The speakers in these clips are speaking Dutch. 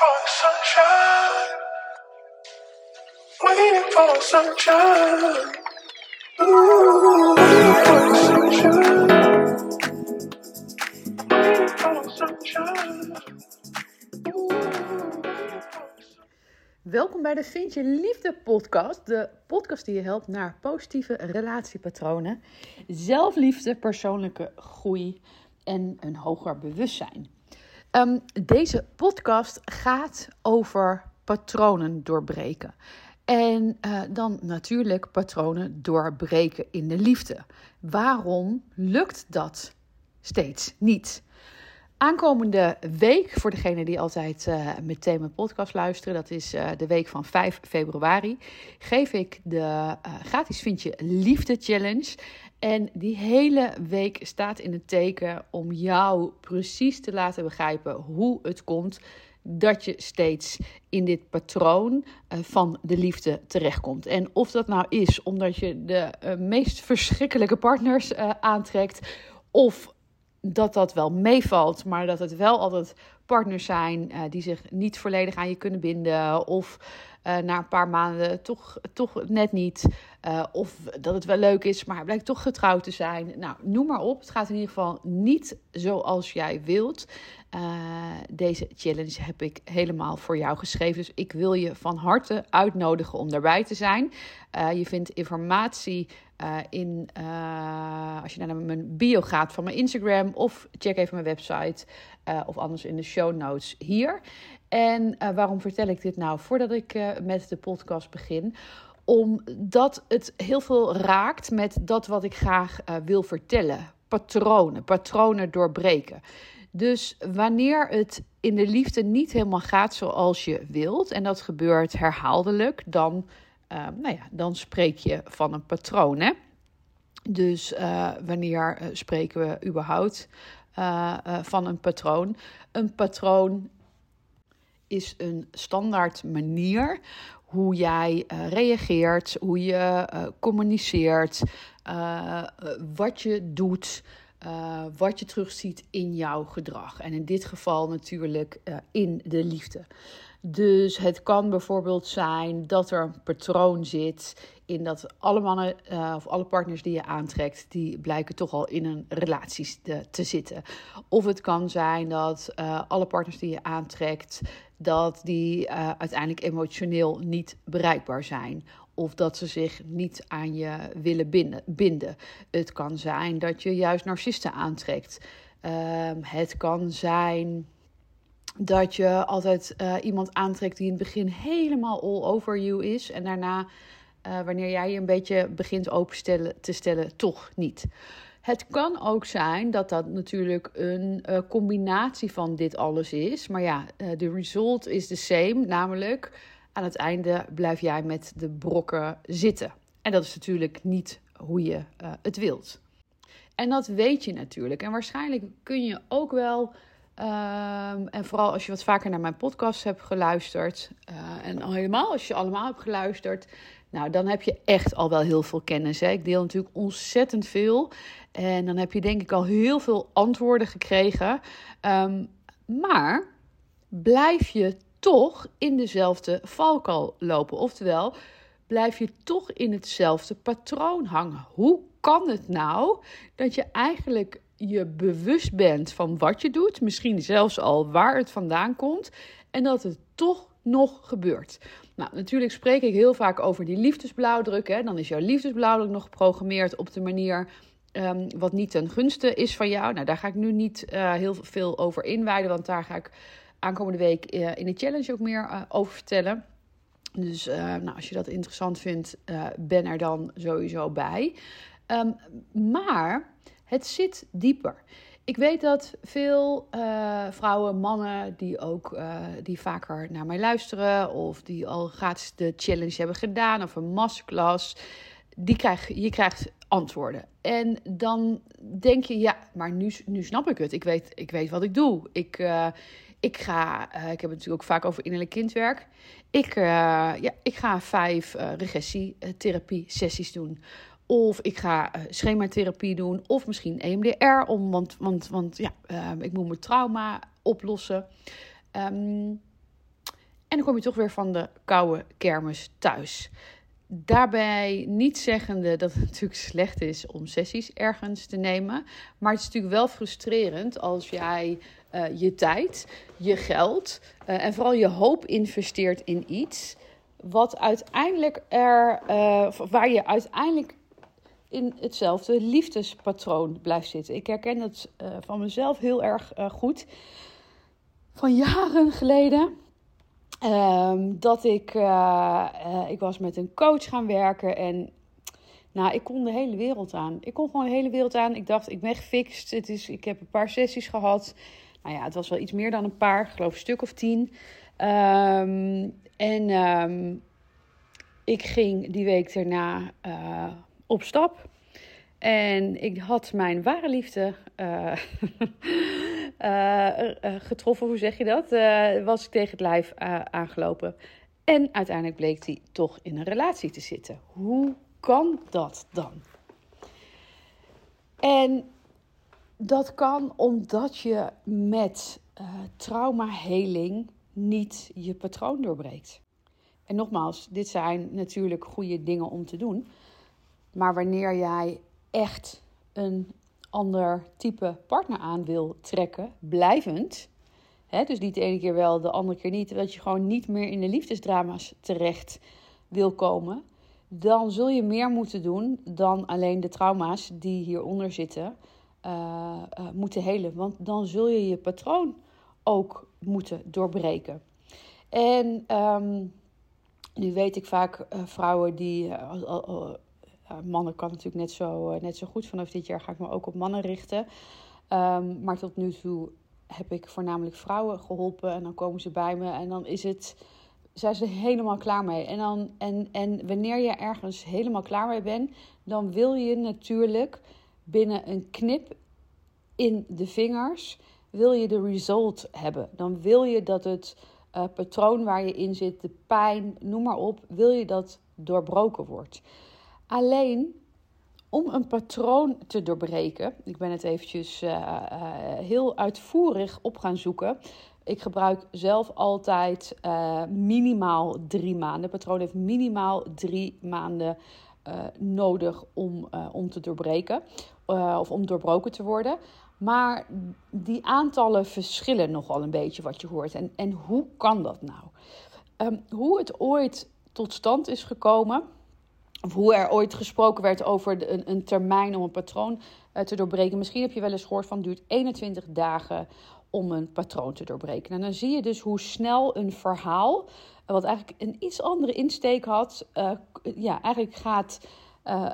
for sunshine. Sunshine. Ooh, waiting sunshine. Sunshine. Welkom bij de Vind je Liefde podcast. De podcast die je helpt naar positieve relatiepatronen, zelfliefde, persoonlijke groei en een hoger bewustzijn. Ehm, deze podcast gaat over patronen doorbreken. En eh, dan natuurlijk patronen doorbreken in de liefde. Waarom lukt dat steeds niet? Aankomende week, voor degenen die altijd uh, meteen mijn podcast luisteren, dat is uh, de week van 5 februari, geef ik de gratis Vind je Liefde Challenge. En die hele week staat in het teken om jou precies te laten begrijpen hoe het komt dat je steeds in dit patroon van de liefde terechtkomt. En of dat nou is omdat je de meest verschrikkelijke partners aantrekt, of dat dat wel meevalt, maar dat het wel altijd partners zijn die zich niet volledig aan je kunnen binden. Of na een paar maanden toch, toch net niet. Uh, of dat het wel leuk is, maar hij blijkt toch getrouwd te zijn. Nou, noem maar op. Het gaat in ieder geval niet zoals jij wilt. deze challenge heb ik helemaal voor jou geschreven. Dus ik wil je van harte uitnodigen om daarbij te zijn. je vindt informatie in, als je naar mijn bio gaat van mijn Instagram of check even mijn website of anders in de show notes hier. En waarom vertel ik dit nou voordat ik met de podcast begin? Omdat het heel veel raakt met dat wat ik graag wil vertellen. Patronen, patronen doorbreken. Dus wanneer het in de liefde niet helemaal gaat zoals je wilt, en dat gebeurt herhaaldelijk, dan uh, nou ja, dan spreek je van een patroon. Hè? Dus uh, wanneer spreken we überhaupt van een patroon? Een patroon is een standaard manier hoe jij reageert, hoe je communiceert, wat je doet. Wat je terugziet in jouw gedrag. En in dit geval natuurlijk in de liefde. Dus het kan bijvoorbeeld zijn dat er een patroon zit in dat alle mannen of alle partners die je aantrekt, die blijken toch al in een relatie te, te zitten. Of het kan zijn dat alle partners die je aantrekt, dat die uh, uiteindelijk emotioneel niet bereikbaar zijn. Of dat ze zich niet aan je willen binden. Het kan zijn dat je juist narcisten aantrekt. Ehm, het kan zijn dat je altijd uh, iemand aantrekt die in het begin helemaal all over you is. En daarna, uh, wanneer jij je een beetje begint open te stellen, toch niet. Het kan ook zijn dat dat natuurlijk een uh, combinatie van dit alles is. Maar ja, de result is the same. Namelijk, aan het einde blijf jij met de brokken zitten. En dat is natuurlijk niet hoe je het wilt. En dat weet je natuurlijk. En waarschijnlijk kun je ook wel Um, en vooral als je wat vaker naar mijn podcast hebt geluisterd. En al helemaal als je allemaal hebt geluisterd. Nou, dan heb je echt al wel heel veel kennis. Hè? Ik deel natuurlijk ontzettend veel. En dan heb je denk ik al heel veel antwoorden gekregen. Um, maar blijf je toch in dezelfde valkuil lopen. Oftewel, blijf je toch in hetzelfde patroon hangen. Hoe kan het nou dat je eigenlijk je bewust bent van wat je doet, misschien zelfs al waar het vandaan komt, en dat het toch nog gebeurt. Nou, natuurlijk spreek ik heel vaak over die liefdesblauwdruk. Hè. Dan is jouw liefdesblauwdruk nog geprogrammeerd op de manier um, wat niet ten gunste is van jou. Nou, daar ga ik nu niet uh, heel veel over inwijden, want daar ga ik aankomende week uh, in de challenge ook meer uh, over vertellen. Dus nou, als je dat interessant vindt, ben er dan sowieso bij. Um, maar het zit dieper. Ik weet dat veel uh, vrouwen, mannen die ook uh, die vaker naar mij luisteren of die al gratis de challenge hebben gedaan of een masterclass, die krijg, je krijgt antwoorden. En dan denk je, ja, maar nu, nu snap ik het. Ik weet, ik weet wat ik doe. Ik, uh, ik ga, ik heb het natuurlijk ook vaak over innerlijk kindwerk. Ik, ja, ik ga vijf regressietherapie sessies doen. Of ik ga uh, schematherapie doen. Of misschien EMDR. Om, want, want, want ja, uh, ik moet mijn trauma oplossen. Um, En dan kom je toch weer van de koude kermis thuis. Daarbij niet zeggende dat het natuurlijk slecht is om sessies ergens te nemen. Maar het is natuurlijk wel frustrerend als jij uh, je tijd, je geld uh, en vooral je hoop investeert in iets. Wat uiteindelijk er, waar je uiteindelijk in hetzelfde liefdespatroon blijft zitten. Ik herken dat van mezelf heel erg goed. Van jaren geleden Um, dat ik, uh, ik was met een coach gaan werken en nou, ik kon de hele wereld aan. Ik kon gewoon de hele wereld aan. Ik dacht, ik ben gefixt. Het is, ik heb een paar sessies gehad. Nou ja, het was wel iets meer dan een paar, ik geloof een stuk of tien. Um, en um, ik ging die week daarna op stap. En ik had mijn ware liefde uh, uh, getroffen, hoe zeg je dat? was ik tegen het lijf aangelopen. En uiteindelijk bleek hij toch in een relatie te zitten. Hoe kan dat dan? En dat kan omdat je met traumaheling niet je patroon doorbreekt. En nogmaals, dit zijn natuurlijk goede dingen om te doen. Maar wanneer jij echt een ander type partner aan wil trekken, blijvend. Hè, dus niet de ene keer wel, de andere keer niet. Dat je gewoon niet meer in de liefdesdrama's terecht wil komen. Dan zul je meer moeten doen dan alleen de trauma's die hieronder zitten uh, uh, moeten helen. Want dan zul je je patroon ook moeten doorbreken. En um, nu weet ik vaak uh, vrouwen die mannen kan natuurlijk net zo, uh, net zo goed. Vanaf dit jaar ga ik me ook op mannen richten. Um, maar tot nu toe heb ik voornamelijk vrouwen geholpen. En dan komen ze bij me en dan is het, zijn ze helemaal klaar mee. En, dan, en, en wanneer je ergens helemaal klaar mee bent, dan wil je natuurlijk binnen een knip in de vingers, wil je de result hebben. Dan wil je dat het uh, patroon waar je in zit, de pijn, noem maar op, wil je dat doorbroken wordt. Alleen om een patroon te doorbreken, ik ben het eventjes uh, uh, heel uitvoerig op gaan zoeken. Ik gebruik zelf altijd uh, minimaal drie maanden. Het patroon heeft minimaal drie maanden nodig om, om te doorbreken of om doorbroken te worden. Maar die aantallen verschillen nogal een beetje wat je hoort. En, en hoe kan dat nou? Um, hoe het ooit tot stand is gekomen of hoe er ooit gesproken werd over een, een termijn om een patroon uh, te doorbreken. Misschien heb je wel eens gehoord van duurt 21 dagen om een patroon te doorbreken. En dan zie je dus hoe snel een verhaal, wat eigenlijk een iets andere insteek had, uh, ja, eigenlijk gaat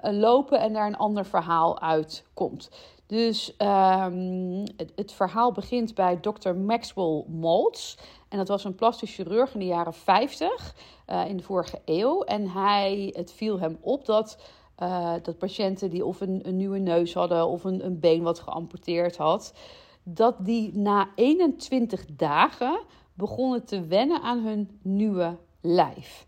lopen en daar een ander verhaal uitkomt. Dus um, het, het, verhaal begint bij Dr. Maxwell Maltz. En dat was een plastisch chirurg in de jaren 50 uh, in de vorige eeuw. En hij, het viel hem op dat, uh, dat patiënten die of een, een, nieuwe neus hadden of een, een been wat geamputeerd had, dat die na 21 dagen begonnen te wennen aan hun nieuwe lijf.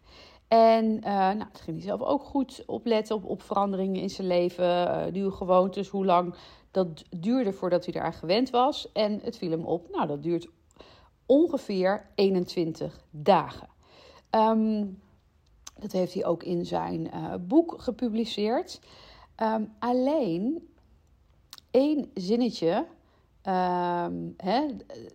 En uh, nou, het ging hij zelf ook goed opletten op, op veranderingen in zijn leven, uh, nieuwe gewoontes, hoe lang dat duurde voordat hij eraan gewend was. En het viel hem op, nou dat duurt ongeveer 21 dagen. Um, dat heeft hij ook in zijn uh, boek gepubliceerd. Um, alleen één zinnetje. Um, hè,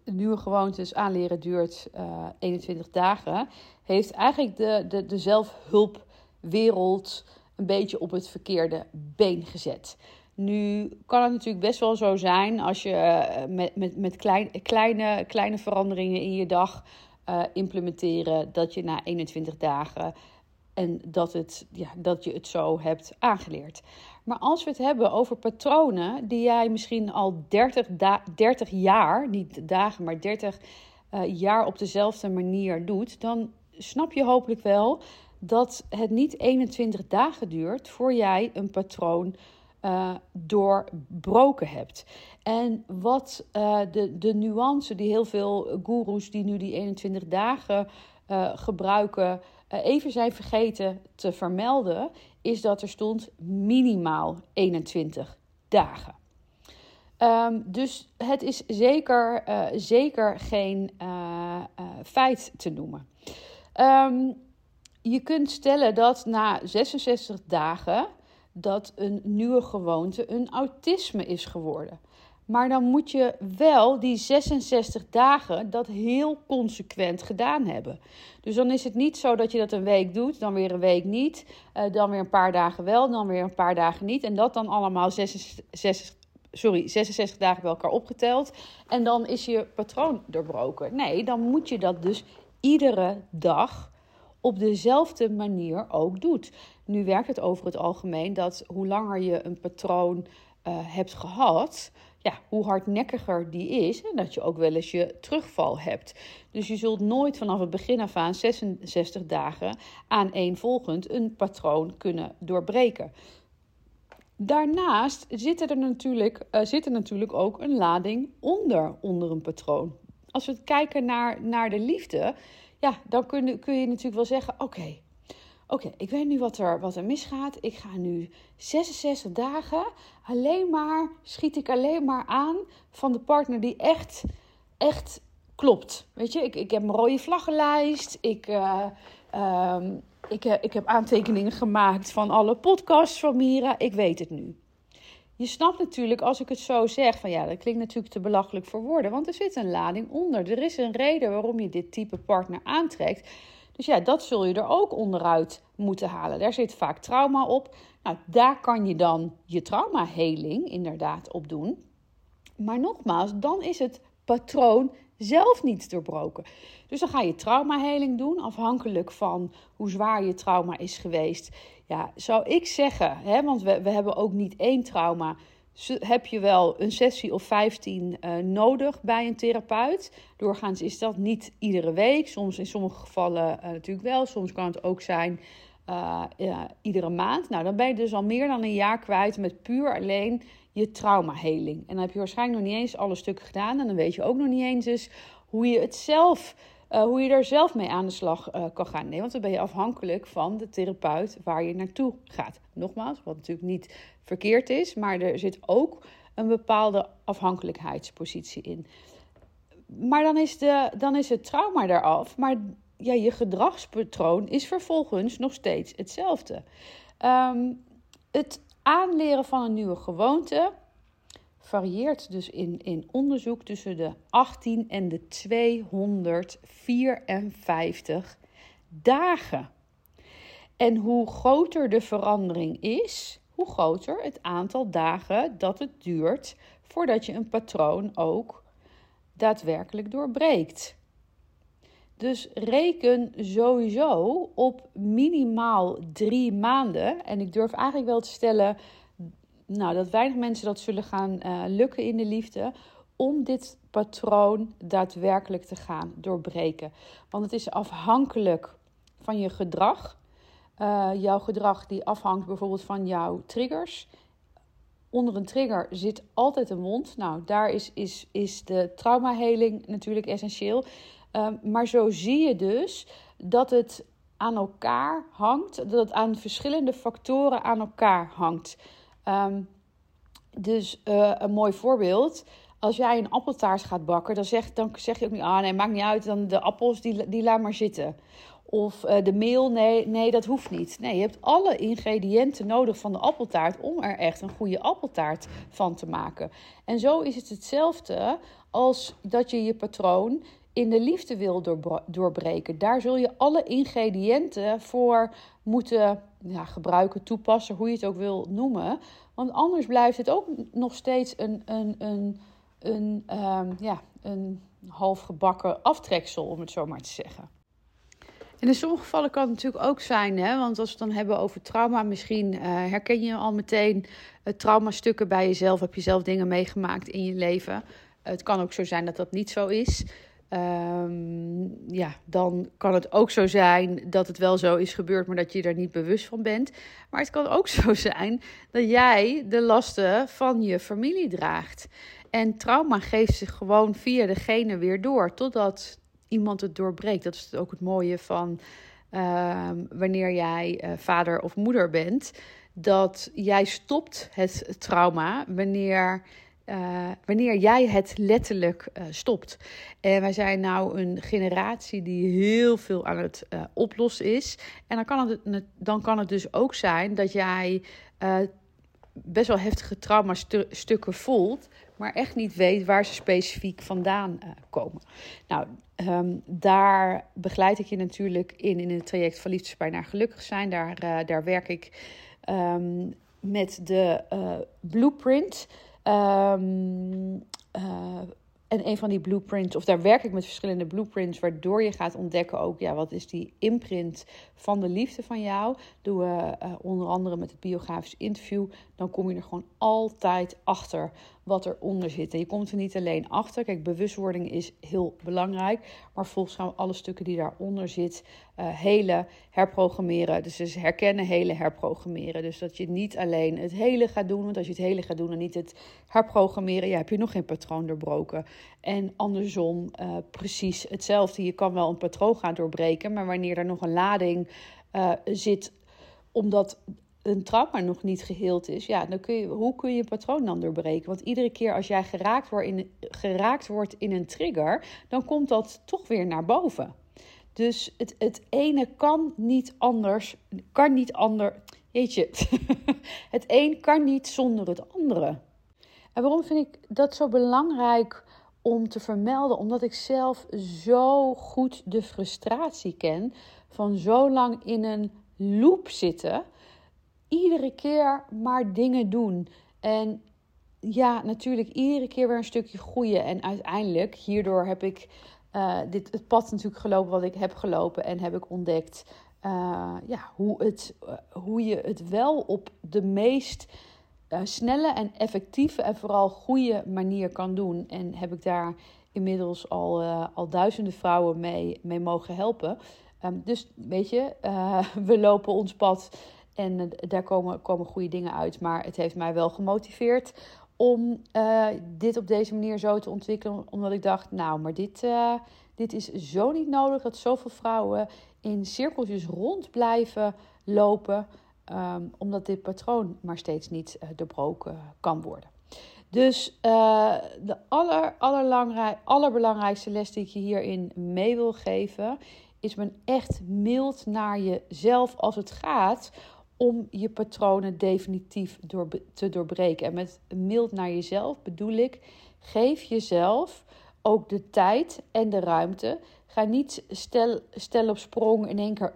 nieuwe gewoontes aanleren duurt uh, 21 dagen. Heeft eigenlijk de, de, de zelfhulpwereld een beetje op het verkeerde been gezet. Nu kan het natuurlijk best wel zo zijn als je uh, met, met, met klein, kleine, kleine veranderingen in je dag uh, implementeren, dat je na 21 dagen en dat, het, ja, dat je het zo hebt aangeleerd. Maar als we het hebben over patronen die jij misschien al 30, 30 jaar, niet dagen, maar 30 uh, jaar op dezelfde manier doet, dan snap je hopelijk wel dat het niet 21 dagen duurt voor jij een patroon uh, doorbroken hebt. En wat uh, de, de nuance die heel veel goeroes die nu die 21 dagen uh, gebruiken, even zijn vergeten te vermelden, is dat er stond minimaal 21 dagen. Um, dus het is zeker, zeker geen feit te noemen. Ehm, je kunt stellen dat na 66 dagen dat een nieuwe gewoonte een autisme is geworden. Maar dan moet je wel die 66 dagen dat heel consequent gedaan hebben. Dus dan is het niet zo dat je dat een week doet, dan weer een week niet, uh, dan weer een paar dagen wel, dan weer een paar dagen niet. En dat dan allemaal 66, sorry, 66 dagen bij elkaar opgeteld. En dan is je patroon doorbroken. Nee, dan moet je dat dus iedere dag op dezelfde manier ook doet. Nu werkt het over het algemeen dat hoe langer je een patroon uh, hebt gehad, ja, hoe hardnekkiger die is en dat je ook wel eens je terugval hebt. Dus je zult nooit vanaf het begin af aan 66 dagen aan volgend een patroon kunnen doorbreken. Daarnaast zit er natuurlijk, uh, natuurlijk ook een lading onder, onder een patroon. Als we kijken naar, naar de liefde, ja, dan kun, kun je natuurlijk wel zeggen: oké, oké, ik weet nu wat er, wat er misgaat. Ik ga nu 66 dagen alleen maar, schiet ik alleen maar aan van de partner die echt, echt klopt. Weet je, ik, ik heb een rode vlaggenlijst. Ik, uh, um, ik, ik heb aantekeningen gemaakt van alle podcasts van Mira. Ik weet het nu. Je snapt natuurlijk als ik het zo zeg, van ja, dat klinkt natuurlijk te belachelijk voor woorden, want er zit een lading onder. Er is een reden waarom je dit type partner aantrekt. Dus ja, dat zul je er ook onderuit moeten halen. Daar zit vaak trauma op. Nou, daar kan je dan je traumaheling inderdaad op doen. Maar nogmaals, dan is het patroon zelf niet doorbroken. Dus dan ga je traumaheling doen, afhankelijk van hoe zwaar je trauma is geweest. Ja, zou ik zeggen, hè, want we, we hebben ook niet één trauma. Heb je wel een sessie of 15 uh, eh, nodig bij een therapeut? Doorgaans is dat niet iedere week. Soms in sommige gevallen uh, natuurlijk wel. Soms kan het ook zijn uh, iedere maand. Nou, dan ben je dus al meer dan een jaar kwijt met puur alleen je traumaheling. En dan heb je waarschijnlijk nog niet eens alle stukken gedaan. En dan weet je ook nog niet eens dus hoe je het zelf uh, hoe je daar zelf mee aan de slag uh, kan gaan. Nee, want dan ben je afhankelijk van de therapeut waar je naartoe gaat. Nogmaals, wat natuurlijk niet verkeerd is, maar er zit ook een bepaalde afhankelijkheidspositie in. Maar dan is, de, dan is het trauma eraf. Maar ja, je gedragspatroon is vervolgens nog steeds hetzelfde. Um, het aanleren van een nieuwe gewoonte varieert dus in, in onderzoek tussen de 18 en de 254 dagen. En hoe groter de verandering is, hoe groter het aantal dagen dat het duurt voordat je een patroon ook daadwerkelijk doorbreekt. Dus reken sowieso op minimaal drie maanden. En ik durf eigenlijk wel te stellen nou, dat weinig mensen dat zullen gaan uh, lukken in de liefde. Om dit patroon daadwerkelijk te gaan doorbreken. Want het is afhankelijk van je gedrag. Uh, jouw gedrag die afhangt bijvoorbeeld van jouw triggers. Onder een trigger zit altijd een wond. Nou, daar is, is, is de traumaheling natuurlijk essentieel. Uh, maar zo zie je dus dat het aan elkaar hangt. Dat het aan verschillende factoren aan elkaar hangt. Um, dus uh, een mooi voorbeeld. Als jij een appeltaart gaat bakken, dan zeg, dan zeg je ook niet: ah nee, maakt niet uit, dan de appels die, die laat maar zitten. Of uh, de meel, nee, nee, dat hoeft niet. Nee, je hebt alle ingrediënten nodig van de appeltaart om er echt een goede appeltaart van te maken. En zo is het hetzelfde als dat je je patroon in de liefde wil doorbreken. Daar zul je alle ingrediënten voor moeten ja, gebruiken, toepassen, hoe je het ook wil noemen. Want anders blijft het ook nog steeds een, een, een, een, um, ja, een halfgebakken aftreksel, om het zo maar te zeggen. En in sommige gevallen kan het natuurlijk ook zijn, hè, want als we het dan hebben over trauma, misschien uh, herken je al meteen uh, traumastukken bij jezelf. Heb je zelf dingen meegemaakt in je leven? het kan ook zo zijn dat dat niet zo is. Um, ja, dan kan het ook zo zijn dat het wel zo is gebeurd, maar dat je er niet bewust van bent. Maar het kan ook zo zijn dat jij de lasten van je familie draagt. En trauma geeft zich gewoon via de genen weer door, totdat iemand het doorbreekt. Dat is ook het mooie van um, wanneer jij uh, vader of moeder bent. Dat jij stopt het trauma wanneer uh, wanneer jij het letterlijk uh, stopt. En wij zijn nou een generatie die heel veel aan het uh, oplossen is. En dan kan het, dan kan het dus ook zijn dat jij best wel heftige traumastukken voelt, maar echt niet weet waar ze specifiek vandaan komen. Nou, um, daar begeleid ik je natuurlijk in in het traject van Liefdespijn naar Gelukkig zijn. Daar, daar werk ik um, met de blueprint. Um, en een van die blueprints, of daar werk ik met verschillende blueprints, waardoor je gaat ontdekken ook, ja, wat is die imprint van de liefde van jou? Doen we uh, onder andere met het biografisch interview, dan kom je er gewoon altijd achter wat eronder zit. En je komt er niet alleen achter. Kijk, bewustwording is heel belangrijk. Maar volgens gaan we alle stukken die daaronder zitten, uh, hele herprogrammeren. Dus, dus herkennen, hele herprogrammeren. Dus dat je niet alleen het hele gaat doen. Want als je het hele gaat doen en niet het herprogrammeren, ja, heb je nog geen patroon doorbroken. En andersom, uh, precies hetzelfde. Je kan wel een patroon gaan doorbreken. Maar wanneer er nog een lading uh, zit omdat een trauma nog niet geheeld is, ja, dan kun je, hoe kun je een patroon dan doorbreken? Want iedere keer als jij geraakt wordt, in, geraakt wordt in een trigger, dan komt dat toch weer naar boven. Dus het, het ene kan niet anders, kan niet ander. Jeetje, het een kan niet zonder het andere. En waarom vind ik dat zo belangrijk om te vermelden? Omdat ik zelf zo goed de frustratie ken van zo lang in een loop zitten iedere keer maar dingen doen. En ja, natuurlijk iedere keer weer een stukje groeien. En uiteindelijk, hierdoor heb ik uh, dit, het pad natuurlijk gelopen wat ik heb gelopen. En heb ik ontdekt uh, ja, hoe, het, uh, hoe je het wel op de meest snelle en effectieve en vooral goede manier kan doen. En heb ik daar inmiddels al, al duizenden vrouwen mee, mee mogen helpen. Um, dus weet je, we lopen ons pad en eh, daar komen, komen goede dingen uit. Maar het heeft mij wel gemotiveerd om uh, dit op deze manier zo te ontwikkelen. Omdat ik dacht, nou, maar dit, uh, dit is zo niet nodig dat zoveel vrouwen in cirkeltjes rond blijven lopen. Um, omdat dit patroon maar steeds niet uh, doorbroken kan worden. Dus de aller, allerbelangrijkste les die ik je hierin mee wil geven, is men echt mild naar jezelf als het gaat om je patronen definitief door, te doorbreken. En met mild naar jezelf bedoel ik, geef jezelf ook de tijd en de ruimte. Ga niet stel, stel op sprong in één keer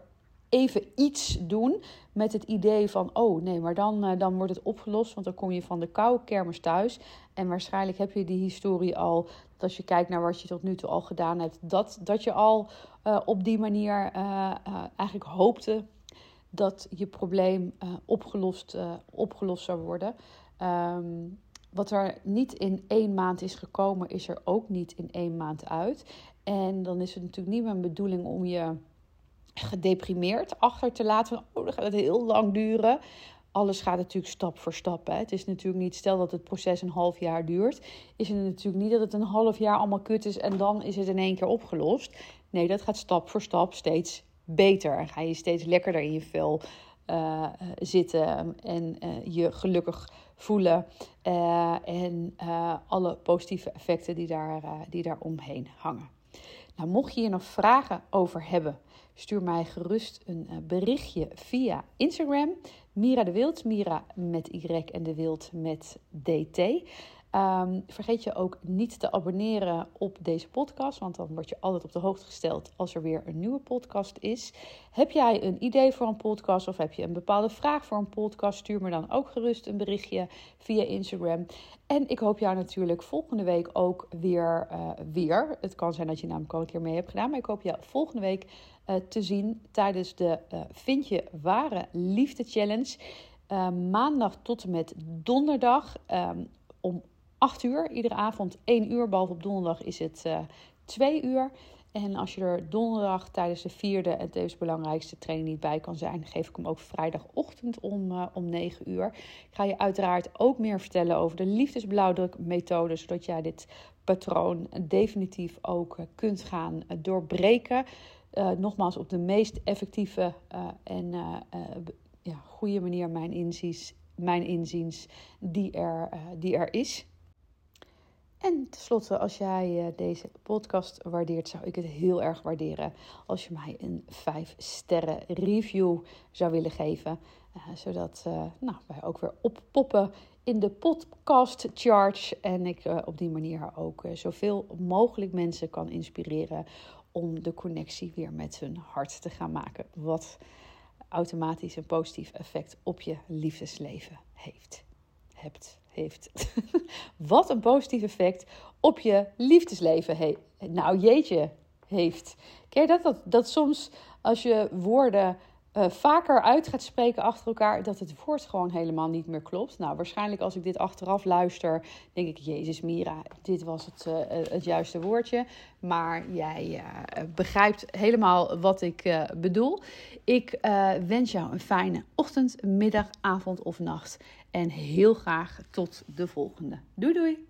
even iets doen met het idee van, oh nee, maar dan, uh, dan wordt het opgelost, want dan kom je van de koude kermis thuis. En waarschijnlijk heb je die historie al, dat als je kijkt naar wat je tot nu toe al gedaan hebt, dat, dat je al uh, op die manier uh, eigenlijk hoopte dat je probleem uh, opgelost, uh, opgelost zou worden. Um, wat er niet in één maand is gekomen, is er ook niet in één maand uit. En dan is het natuurlijk niet mijn bedoeling om je gedeprimeerd achter te laten. Oh, dan gaat het heel lang duren. Alles gaat natuurlijk stap voor stap. Hè. Het is natuurlijk niet, stel dat het proces een half jaar duurt, is het natuurlijk niet dat het een half jaar allemaal kut is en dan is het in één keer opgelost. Nee, dat gaat stap voor stap steeds beter. En ga je steeds lekkerder in je vel uh, zitten en uh, je gelukkig voelen. Uh, en alle positieve effecten die daar, die daar omheen hangen. Nou, mocht je hier nog vragen over hebben, stuur mij gerust een berichtje via Instagram. Mira de Wild, Mira met Y en de Wild met DT. Um, vergeet je ook niet te abonneren op deze podcast, want dan word je altijd op de hoogte gesteld als er weer een nieuwe podcast is. Heb jij een idee voor een podcast of heb je een bepaalde vraag voor een podcast? Stuur me dan ook gerust een berichtje via Instagram. En ik hoop jou natuurlijk volgende week ook weer. Uh, weer. Het kan zijn dat je namelijk al een keer mee hebt gedaan, maar ik hoop jou volgende week uh, te zien tijdens de uh, Vind je Ware Liefde Challenge. maandag tot en met donderdag um, om 8 uur. Iedere avond 1 uur. Behalve op donderdag is het uh, eh, 2 uur. En als je er donderdag tijdens de vierde en tevens belangrijkste training niet bij kan zijn, geef ik hem ook vrijdagochtend om, uh, om 9 uur. Ik ga je uiteraard ook meer vertellen over de liefdesblauwdrukmethode, zodat jij dit patroon definitief ook uh, kunt gaan doorbreken. nogmaals, op de meest effectieve en ja, goede manier, mijn inziens, mijn inziens, die er, die er is. En tenslotte, als jij uh, deze podcast waardeert, zou ik het heel erg waarderen als je mij een 5 sterren review zou willen geven. Uh, zodat uh, nou, wij ook weer oppoppen in de podcast charts. En ik op die manier ook zoveel mogelijk mensen kan inspireren om de connectie weer met hun hart te gaan maken. Wat automatisch een positief effect op je liefdesleven heeft. Hebt, heeft. Wat een positief effect op je liefdesleven heeft. Nou, jeetje, heeft. Ken dat, dat? Dat soms als je woorden uh, vaker uit gaat spreken achter elkaar, dat het woord gewoon helemaal niet meer klopt. Nou, waarschijnlijk als ik dit achteraf luister, denk ik, Jezus Mira, dit was het, uh, het juiste woordje. Maar jij begrijpt helemaal wat ik bedoel. Ik wens jou een fijne ochtend, middag, avond of nacht. En heel graag tot de volgende. Doei doei!